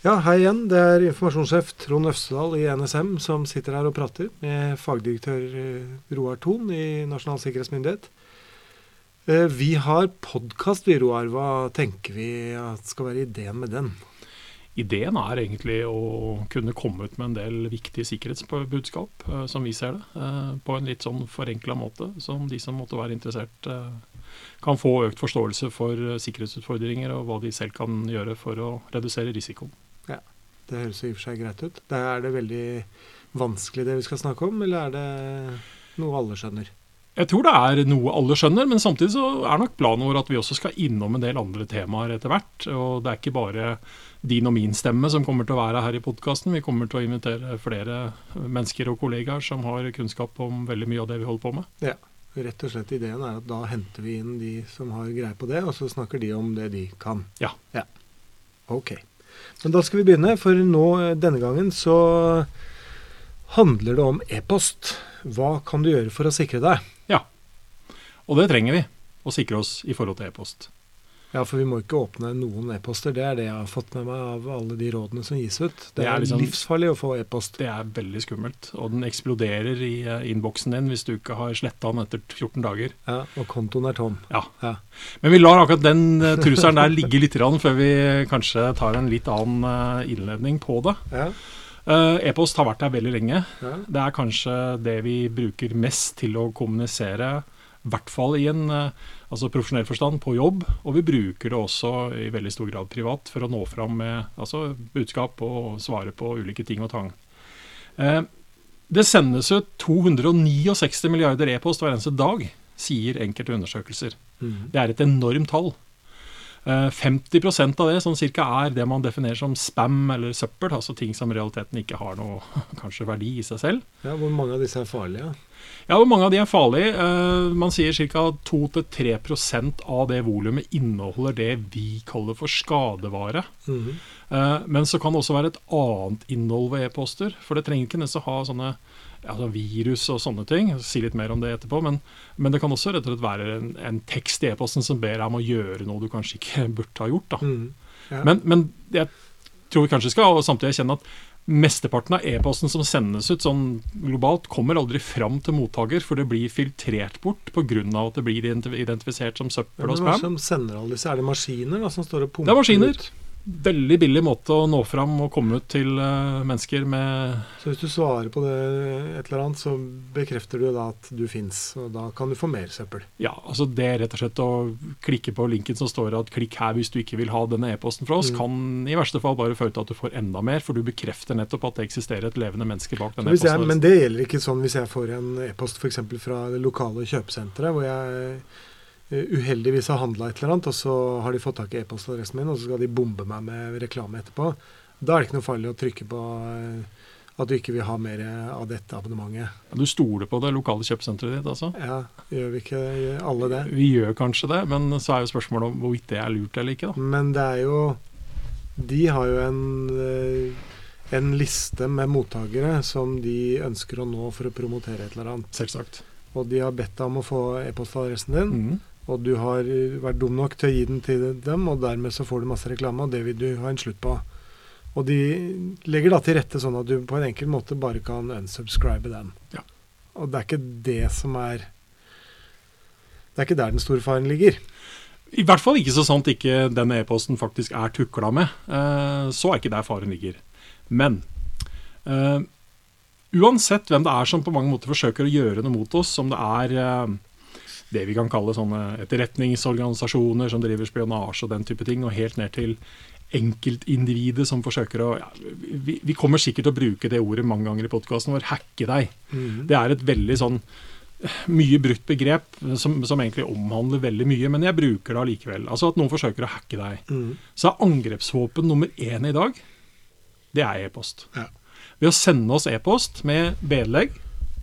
Ja, hei igjen. Det er informasjonssjef Trond Øvstedal i NSM som sitter her og prater med fagdirektør eh, Roar Thon i Nasjonal sikkerhetsmyndighet. Eh, Vi har podkast, vi, Roar. Hva tenker vi at skal være ideen med den? Ideen er egentlig å kunne komme ut med en del viktige sikkerhetsbudskap, eh, som vi ser det, på en litt sånn forenkla måte, som de som måtte være interessert kan få økt forståelse for sikkerhetsutfordringer og hva de selv kan gjøre for å redusere risikoen. Det høres i og for seg greit ut. Det er det veldig vanskelig det vi skal snakke om, eller er det noe alle skjønner? Jeg tror det er noe alle skjønner, men samtidig så er nok planen vår at vi også skal innom en del andre temaer etter hvert. Og det er ikke bare din og min stemme som kommer til å være her i podkasten. Vi kommer til å invitere flere mennesker og kollegaer som har kunnskap om veldig mye av det vi holder på med. Ja, Rett og slett Ideen er at da henter vi inn de som har greie på det, og så snakker de om det de kan. Ja. Ok. Men da skal vi begynne, for nå eh, denne gangen så handler det om e-post. Hva kan du gjøre for å sikre deg? Ja, Og det trenger vi, å sikre oss i forhold til e-post. Ja, for vi må ikke åpne noen e-poster. Det er det jeg har fått med meg av alle de rådene som gis ut. Det Det er liksom- livsfarlig å få e-post. Det er veldig skummelt, og den eksploderer i eh, innboksen din hvis du ikke har sletta den etter 14 dager. Ja, og kontoen er tom. Ja. Ja. Men vi lar akkurat den eh, trusselen der ligge litt før vi kanskje tar en litt annen eh, innledning på det. Ja, E-post har vært der veldig lenge. ja. Det er kanskje det vi bruker mest til å kommunisere, i hvert fall i en eh, altså profesjonell forstand, på jobb. Og vi bruker det også i veldig stor grad privat for å nå fram med altså, budskap og svare på ulike ting og tang. Eh, det sendes ut 269 milliarder e-post hver eneste dag, sier enkelte undersøkelser. Mhm. Det er et enormt tall. Eh, 50% av det sånn cirka, er det man definerer som spam eller søppel, altså ting som i realiteten ikke har noe kanskje verdi i seg selv. ja, Hvor mange av disse er farlige? Ja, Hvor Mange av de er farlige. Eh, man sier ca. 2-3% av det volumet inneholder det vi kaller for skadevare. Mhm. Eh, men så kan det også være et annet innhold ved e-poster. For det trenger ikke nesten å ha sånne sånn virus og sånne ting. Si litt mer om det etterpå. Men, men det kan også rett og slett være en, en tekst i e-posten som ber deg om å gjøre noe du kanskje ikke burde ha gjort. da. Mhm. Ja. Men, men jeg tror vi kanskje skal og samtidig erkjenne at mesteparten av e-posten som sendes ut sånn globalt, kommer aldri fram til mottaker, for det blir filtrert bort pga. at det blir identifisert som søppel Hvem og spam. som sender alle disse? Er det maskiner da, som står og pumper Det er maskiner. ut? Veldig billig måte å nå fram og komme ut til eh, mennesker med Så hvis du svarer på det et eller annet, så bekrefter du da at du fins, og da kan du få mer søppel. Ja, altså det er rett og slett å klikke på linken som står at 'klikk her hvis du ikke vil ha denne e-posten fra oss', Mm. kan i verste fall bare føre til at du får enda mer, for du bekrefter nettopp at det eksisterer et levende menneske bak den e-posten. men det gjelder ikke sånn hvis jeg får en e-post f.eks. fra det lokale kjøpesenteret, hvor jeg uheldigvis har handla et eller annet, og så har de fått tak i e-postadressen min, og så skal de bombe meg med reklame etterpå. Da er det ikke noe farlig å trykke på eh, at du ikke vil ha mer av dette abonnementet. Du stoler på det lokale kjøpesenteret ditt, altså? Ja, gjør vi ikke alle det? Vi gjør kanskje det, men så er jo spørsmålet om hvorvidt det er lurt eller ikke. da. Men det er jo De har jo en, eh, en liste med mottakere som de ønsker å nå for å promotere et eller annet. Selvsagt. Og de har bedt deg om å få e-postadressen din, Mhm. Og du har eh, vært dum nok til å gi den til dem, og dermed så får du masse reklame, og det vil du ha en slutt på. Og de legger da til rette sånn at du på en enkel måte bare kan unsubscribe den. Ja. Og det er ikke det som er Det er ikke der den store faren ligger. I hvert fall ikke så sant ikke den e-posten faktisk er tukla med. Eh, så er ikke der faren ligger. Men uh, uansett hvem det er som på mange måter forsøker å gjøre noe mot oss, om det er eh, det vi kan kalle sånne etterretningsorganisasjoner som driver spionasje og den type ting, og helt ned til enkeltindividet som forsøker å ja, vi, vi kommer sikkert til å bruke det ordet mange ganger i podkasten vår, hacke deg. Det er et veldig sånn mye brutt begrep som, som egentlig omhandler veldig mye, men jeg bruker det allikevel. Altså at noen forsøker å hacke deg. Mm. Så er angrepsvåpen nummer én i dag, det er e-post. Ja. Ved å sende oss e-post med vedlegg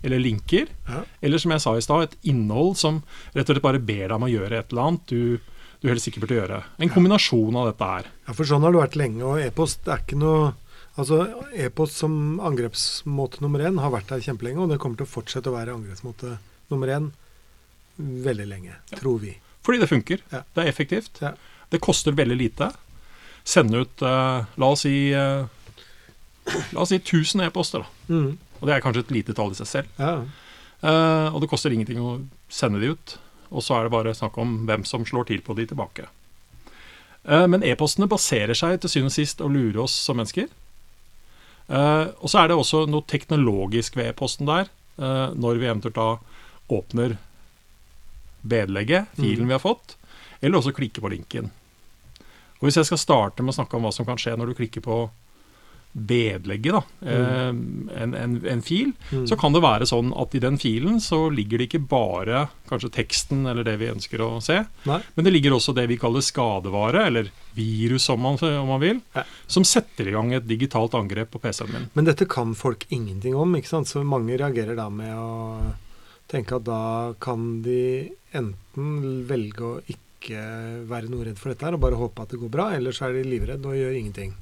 eller linker, Ja. eller som jeg sa i stad, et innhold som rett og slett bare ber deg om å gjøre et eller annet du, du helst ikke burde gjøre. En kombinasjon av dette her. Ja, for sånn har det vært lenge, og e-post er ikke noe Altså, E-post som angrepsmåte nummer én har vært der kjempelenge, og det kommer til å fortsette å være angrepsmåte nummer én veldig lenge, tror vi. Fordi det funker. Ja. Det er effektivt. Ja. Det koster veldig lite. sende ut uh, La oss si uh, La oss si 1000 e-poster, da. Mm. Og det er kanskje et lite tall i seg selv. Ja. Uh, og det koster ingenting å sende de ut. Og så er det bare snakk om hvem som slår til på de tilbake. Uh, men e-postene baserer seg til syvende og sist å lure oss som mennesker. Uh, og så er det også noe teknologisk ved e-posten der, når vi eventuelt da åpner vedlegget, filen Mm. vi har fått, eller også klikker på linken. Og Hvis jeg skal starte med å snakke om hva som kan skje når du klikker på vedlegget, da, mm. en, en, en fil, Mm. så kan det være sånn at i den filen så ligger det ikke bare kanskje teksten eller det vi ønsker å se, Nei. men det ligger også det vi kaller skadevare, eller virus om man, om man vil, Ja. som setter i gang et digitalt angrep på PC-en min. Men dette kan folk ingenting om, ikke sant? så mange reagerer da med å tenke at da kan de enten velge å ikke være noe redd for dette her og bare håpe at det går bra, eller så er de livredde og gjør ingenting.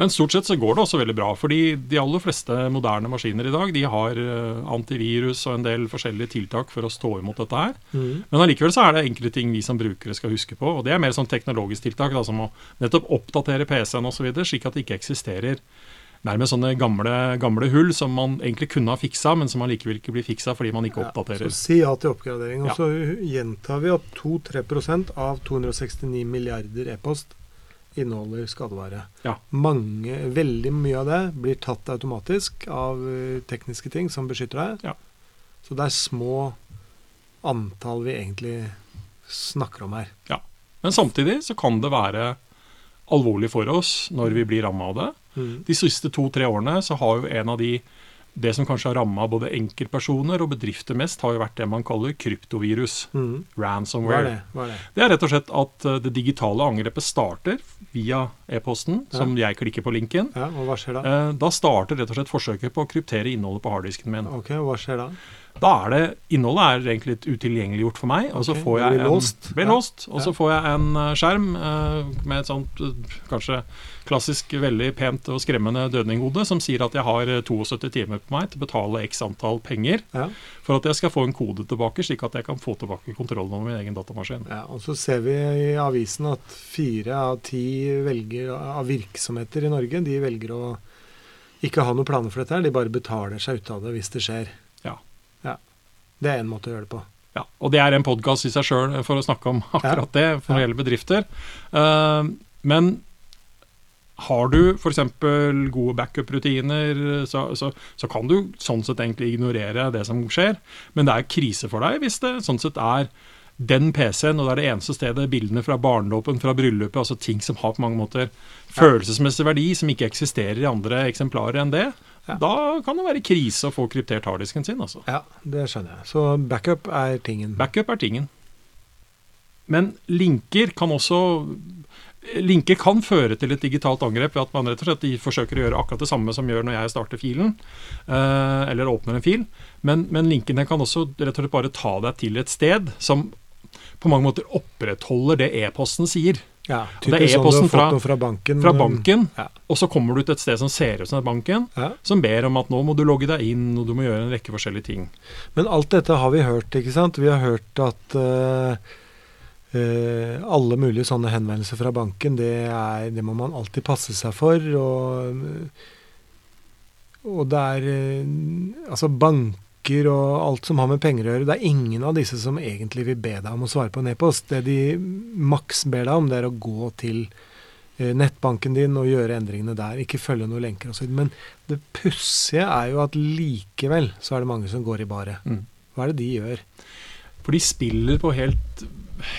Men stort sett så går det også veldig bra, fordi de aller fleste moderne maskiner i dag de har eh, antivirus og en del forskjellige tiltak for å stå imot dette her. Mm. Men allikevel så er det enkelte ting vi som brukere skal huske på, og det er mer sånn teknologisk tiltak, da, som å nettopp oppdatere PC-en osv., slik at det ikke eksisterer nærmest sånne gamle, gamle hull som man egentlig kunne ha fiksa, men som allikevel ikke blir fiksa fordi man ikke Ja, oppdaterer. så si ja til oppgradering. Og Ja. så gjentar vi at 2-3% av 269 milliarder e-post inneholder skadevare. Ja. Mange, veldig mye av det blir tatt automatisk av eh, tekniske ting som beskytter deg. Ja. Så det er små antall vi egentlig snakker om her. Ja. Men samtidig så kan det være alvorlig for oss når vi blir ramma av det. Mm. De siste to-tre årene så har jo en av de det som kanskje har ramma både enkeltpersoner og bedrifter mest, har jo vært det man kaller kryptovirus. Mm. Hva Ransomware. er det? Hva er det? Det er rett og slett at eh, det digitale angrepet starter via e-posten, Ja. som jeg klikker på linken. Ja, og hva skjer da? Eh, Da starter rett og slett forsøket på å kryptere innholdet på harddisken min. Ok, og hva skjer da? Da er det Innholdet er egentlig litt utilgjengeliggjort for meg, og så okay, får jeg en. Blir låst, og så får jeg en eh, skjerm eh, med et sånt eh, kanskje klassisk veldig pent og skremmende dødninghode som sier at jeg har eh, 72 timer på meg til å betale x antall penger Ja. for at jeg skal få en kode tilbake, slik at jeg kan få tilbake kontrollen over min egen datamaskin. Ja, og så ser vi i avisen at fire av ti velger av virksomheter i Norge de velger å ikke ha noen planer for dette. her, De bare betaler seg ut av det hvis det skjer. Det er én måte å gjøre det på. Ja, og det er en podkast i seg sjøl for å snakke om akkurat det for Ja. hele bedrifter. Eh, men har du f.eks. gode backup-rutiner, så, så, så kan du sånn sett egentlig ignorere det som skjer. Men det er krise for deg hvis det sånn sett er den PC-en, og det er det eneste stedet bildene fra barnedåpen, fra bryllupet, altså ting som har på mange måter følelsesmessig verdi, som ikke eksisterer i andre eksemplarer enn det, Ja. da kan det være krise å få kryptert harddisken sin, altså. Ja, det skjønner jeg. Så backup er tingen. Backup er tingen. Men linker kan også Linker kan føre til et digitalt angrep ved at man rett og slett forsøker å gjøre akkurat det samme som gjør når jeg starter filen, eh, eller åpner en fil. Men, men linkene kan også rett og slett bare ta deg til et sted som på mange måter opprettholder det e-posten sier. Ja, det er sånn e-posten fått fra- fra banken. Fra banken, Ja. og så kommer du til et sted som ser ut som banken, Ja. som ber om at nå må du logge deg inn, og du må gjøre en rekke forskjellige ting. Men alt dette har vi hørt, ikke sant? Vi har hørt at uh, uh, alle mulige sånne henvendelser fra banken, det, er, det må man alltid passe seg for. Og, og det er uh, altså banker og alt som har med penger å gjøre. Det er ingen av disse som egentlig vil be deg om å svare på en e-post. Det de maks ber deg om, det er å gå til eh, nettbanken din og gjøre endringene der. Ikke følge noen lenker osv. Men det pussige er jo at likevel så er det mange som går i baret. Mm. Hva er det de gjør? For de spiller på helt,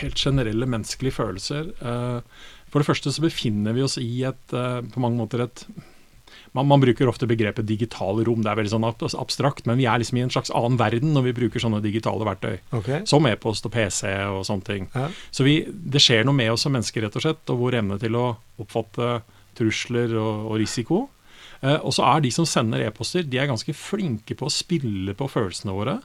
helt generelle menneskelige følelser. Eh, For det første så befinner vi oss i et eh, på mange måter et man, man bruker ofte begrepet digitale rom. Det er veldig sånn abstrakt, men vi er liksom i en slags annen verden når vi bruker sånne digitale verktøy. Okay. Som e-post og PC og sånne ting. Ja. Så vi, det skjer noe med oss som mennesker, rett og slett, og vår evne til å oppfatte trusler og, og risiko. Eh, og så er de som sender e-poster, de er ganske flinke på å spille på følelsene våre.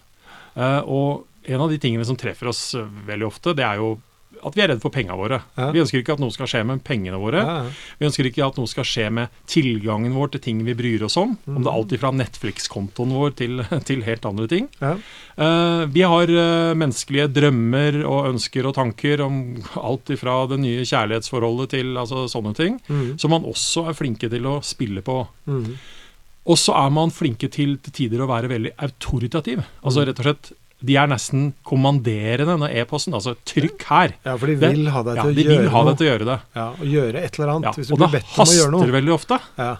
Eh, og en av de tingene som treffer oss eh, veldig ofte, det er jo at vi er redd for pengene våre. Ja. Vi ønsker ikke at noe skal skje med pengene våre. Ja. Vi ønsker ikke at noe skal skje med tilgangen vår til ting vi bryr oss om. Om det er alt fra Netflix-kontoen vår til, til helt andre ting. Ja. Uh, vi har uh, menneskelige drømmer og ønsker og tanker om alt fra det nye kjærlighetsforholdet til altså, sånne ting, Mm. som man også er flinke til å spille på. Mm. Og så er man flinke til til tider å være veldig autoritativ. Altså Mm. rett og slett De er nesten kommanderende, denne e-posten. Altså trykk her. ja, for de vil ha deg Ja, til å gjøre ha deg til å gjøre det. Ja, og gjøre et eller annet. Ja, hvis du blir bedt om å gjøre noe. Og det haster veldig ofte. Ja.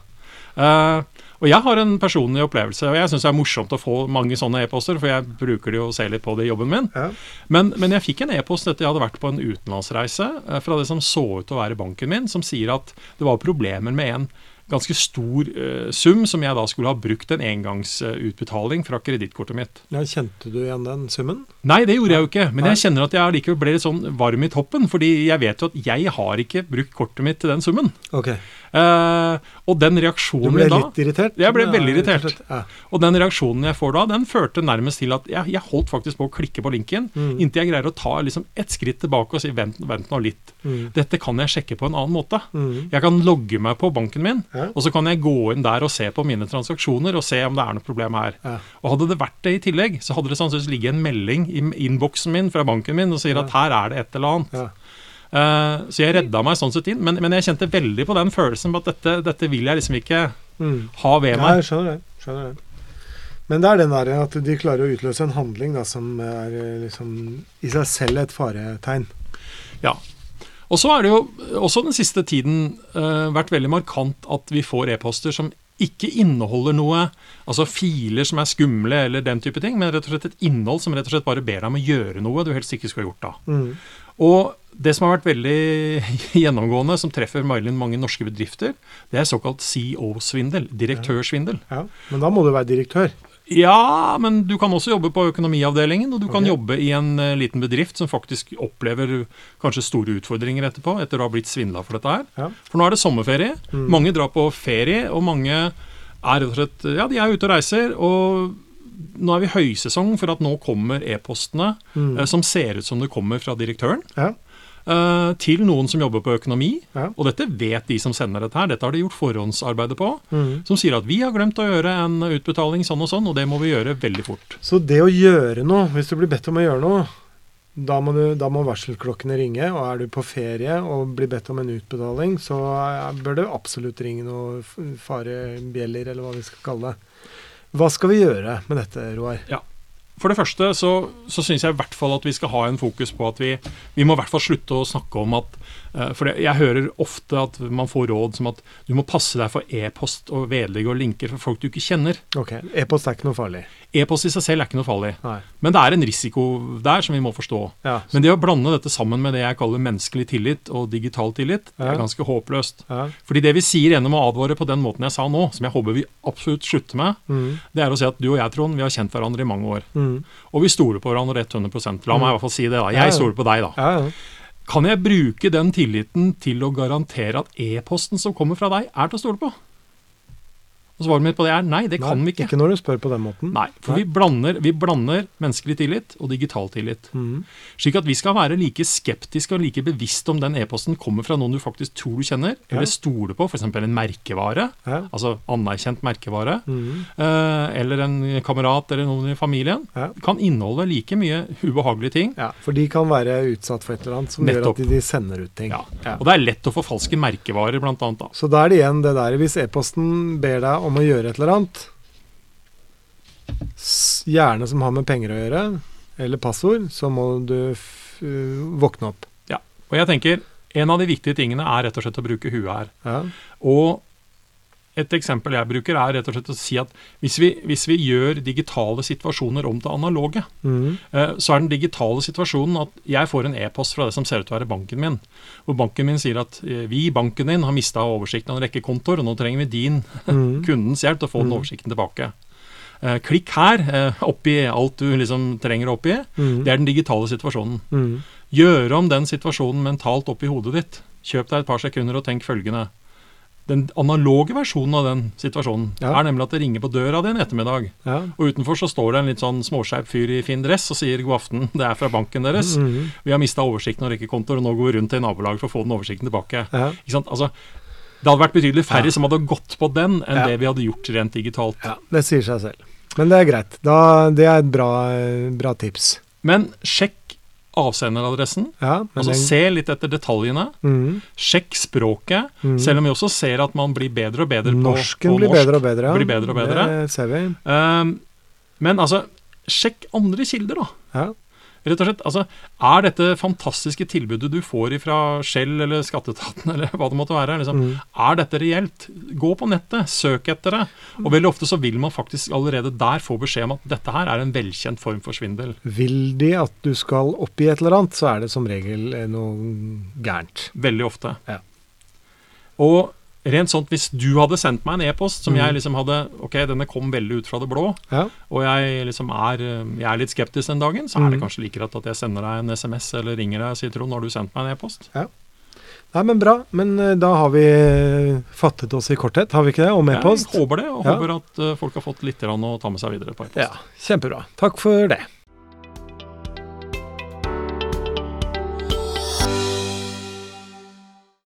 Uh, og jeg har en personlig opplevelse, og jeg syns det er morsomt å få mange sånne e-poster, for jeg bruker det jo og ser litt på det i jobben min. Ja. Men, men jeg fikk en e-post etter jeg hadde vært på en utenlandsreise eh, fra det som så ut til å være banken min, som sier at det var problemer med en ganske stor eh, sum som jeg da skulle ha brukt en engangsutbetaling fra kredittkortet mitt. ja, Kjente du igjen den summen? Nei, det gjorde jeg jo ikke, men jeg kjenner at jeg allikevel ble litt sånn varm i toppen, fordi jeg vet jo at jeg har ikke brukt kortet mitt til den summen. Ok. Eh, og den Du reaksjonen ble min da litt irritert? Jeg ble veldig irritert. Ja. Og den reaksjonen jeg får da, den førte nærmest til at jeg, jeg holdt faktisk på å klikke på linken, Mm. inntil jeg greier å ta liksom ett skritt tilbake og si vent, vent nå litt. Mm. Dette kan jeg sjekke på en annen måte. Mm. Jeg kan logge meg på banken min, Ja. og så kan jeg gå inn der og se på mine transaksjoner og se om det er noe problem her. Ja. Og hadde det vært det i tillegg, så hadde det sannsynligvis ligget en melding innboksen min fra banken min og sier at her er det et eller annet. Ja. Eh, så jeg redda meg sånn sett inn, men, men jeg kjente veldig på den følelsen på at dette, dette vil jeg liksom ikke Mm. ha ved Ja, meg. jeg skjønner det. skjønner det. Men det er den der at de klarer å utløse en handling da, som er eh, liksom i seg selv et faretegn. Ja. Og så er det jo også den siste tiden uh, vært veldig markant at vi får e-poster som ikke inneholder noe, altså filer som er skumle eller den type ting, men rett og slett et innhold som rett og slett bare ber deg om å gjøre noe du helst ikke skulle ha gjort da. Mm. Og det som har vært veldig gjennomgående, som treffer veldig mange norske bedrifter, det er såkalt CEO-svindel, direktørsvindel. Ja. Men da må du være direktør. Ja, men du kan også jobbe på økonomiavdelingen, og du kan jobbe i en eh, liten bedrift som faktisk opplever kanskje store utfordringer etterpå, etter å ha blitt svindla for dette her. Ja. For nå er det sommerferie. Mm. Mange drar på ferie, og mange er rett og slett Ja, de er ute og reiser, og nå er vi høysesong for at nå kommer e-postene Mm. eh, som ser ut som det kommer fra direktøren, Ja. Eh, til noen som jobber på økonomi. Ja. Og dette vet de som sender dette her, dette har de gjort forhåndsarbeidet på. Mm. Som sier at vi har glemt å gjøre en utbetaling sånn og sånn, og det må vi gjøre veldig fort. Så det å gjøre noe, hvis du blir bedt om å gjøre noe, da må, du, da må varselklokkene ringe. Og er du på ferie og blir bedt om en utbetaling, så er- bør det absolutt ringe noe farebjeller, eller hva vi skal kalle det. Hva skal vi gjøre med dette, Roar? For det første så, så syns jeg i hvert fall at vi skal ha en fokus på at vi, vi må i hvert fall slutte å snakke om at eh, For jeg hører ofte at man får råd som at du må passe deg for e-post og vedlegg og linker for folk du ikke kjenner. Ok, E-post er ikke noe farlig. E-post i seg selv er ikke noe farlig, Nei. men det er en risiko der som vi må forstå. Ja. Men det å blande dette sammen med det jeg kaller menneskelig tillit og digital tillit, det Ja. er ganske håpløst. ja. Fordi det vi sier gjennom å advare på den måten jeg sa nå, som jeg håper vi absolutt slutter med, Mm. det er å si at du og jeg, Trond, vi har kjent hverandre i mange år. Mm. Og vi stoler på hverandre 100% La meg i hvert fall si det. da. Jeg stoler på deg, da. Kan jeg bruke den tilliten til å garantere at e-posten som kommer fra deg, er til å stole på? Og svaret mitt på det er nei, det kan vi ikke. Ikke når du spør på den måten. Nei, for Nei. Vi, blander, vi blander menneskelig tillit og digital tillit. Mm. Slik at vi skal være like skeptiske og like bevisste om den e-posten kommer fra noen du faktisk tror du kjenner, Ja. eller stoler på, f.eks. en merkevare, Ja. altså anerkjent merkevare, Mm. eh, eller en kamerat eller noen i familien, Ja. kan inneholde like mye ubehagelige ting. ja. For de kan være utsatt for et eller annet som gjør at de, de sender ut ting. Ja. Og det er lett å forfalske merkevarer, blant annet. Da. Så da er det igjen det der Hvis e-posten ber deg om å gjøre et eller annet, gjerne som har med penger å gjøre, eller passord, så må du f våkne opp. Ja. Og jeg tenker, en av de viktige tingene er rett og slett å bruke huet her. Ja. Og et eksempel jeg bruker, er rett og slett å si at hvis vi, hvis vi gjør digitale situasjoner om til analoge, Mhm. eh, så er den digitale situasjonen at jeg får en e-post fra det som ser ut til å være banken min, hvor banken min sier at eh, vi i banken din har mista oversikten av en rekke kontoer, og nå trenger vi din, mm. kundens hjelp til å få den Mm. oversikten tilbake. Eh, klikk her, oppi alt du liksom trenger å oppgi. Mm. Det er den digitale situasjonen. Mm. Gjøre om den situasjonen mentalt oppi hodet ditt. Kjøp deg et par sekunder og tenk følgende. Den analoge versjonen av den situasjonen Ja. er nemlig at det ringer på døra di en ettermiddag. Ja. Og utenfor så står det en litt sånn småskeiv fyr i fin dress og sier god aften, det er fra banken deres. Mhm. Vi har mista oversikten og rekkekontoer, og nå går vi rundt til nabolaget for å få den oversikten tilbake. Ja. Ikke sant? Altså, det hadde vært betydelig færre som hadde gått på den, enn det vi hadde gjort rent digitalt. ja, det sier seg selv. Men det er greit. Da, det er et bra, bra tips. Men sjekk avsenderadressen. Ja, Altså den- Se litt etter detaljene. Mm. Sjekk språket. Mm. Selv om vi også ser at man blir bedre og bedre på, Norsken på blir norsk. bedre og bedre. Ja. Blir bedre og bedre. Det ser vi. Um, men altså, sjekk andre kilder, da. Ja. Rett og slett, altså, Er dette fantastiske tilbudet du får fra Shell eller Skatteetaten, eller hva det måtte være, liksom, mm. er dette reelt? Gå på nettet, søk etter det. Og veldig ofte så vil man faktisk allerede der få beskjed om at dette her er en velkjent form for svindel. Vil de at du skal oppgi et eller annet, så er det som regel eh, noe gærent. Veldig ofte. Ja. Og rent sånn, hvis du hadde sendt meg en e-post som mm. jeg liksom hadde Ok, denne kom veldig ut fra det blå, Ja. og jeg liksom er, eh, jeg er litt skeptisk den dagen, så er det Mhm. kanskje like greit at jeg sender deg en SMS eller ringer deg og sier Trond, har du sendt meg en e-post? Ja. Nei, men bra. Men eh, da har vi eh, fattet oss i korthet, har vi ikke det? Om e-post? Jeg håper det, og Ja. håper at folk har fått litt å ta med seg videre på e-post. Ja, kjempebra. Takk for det.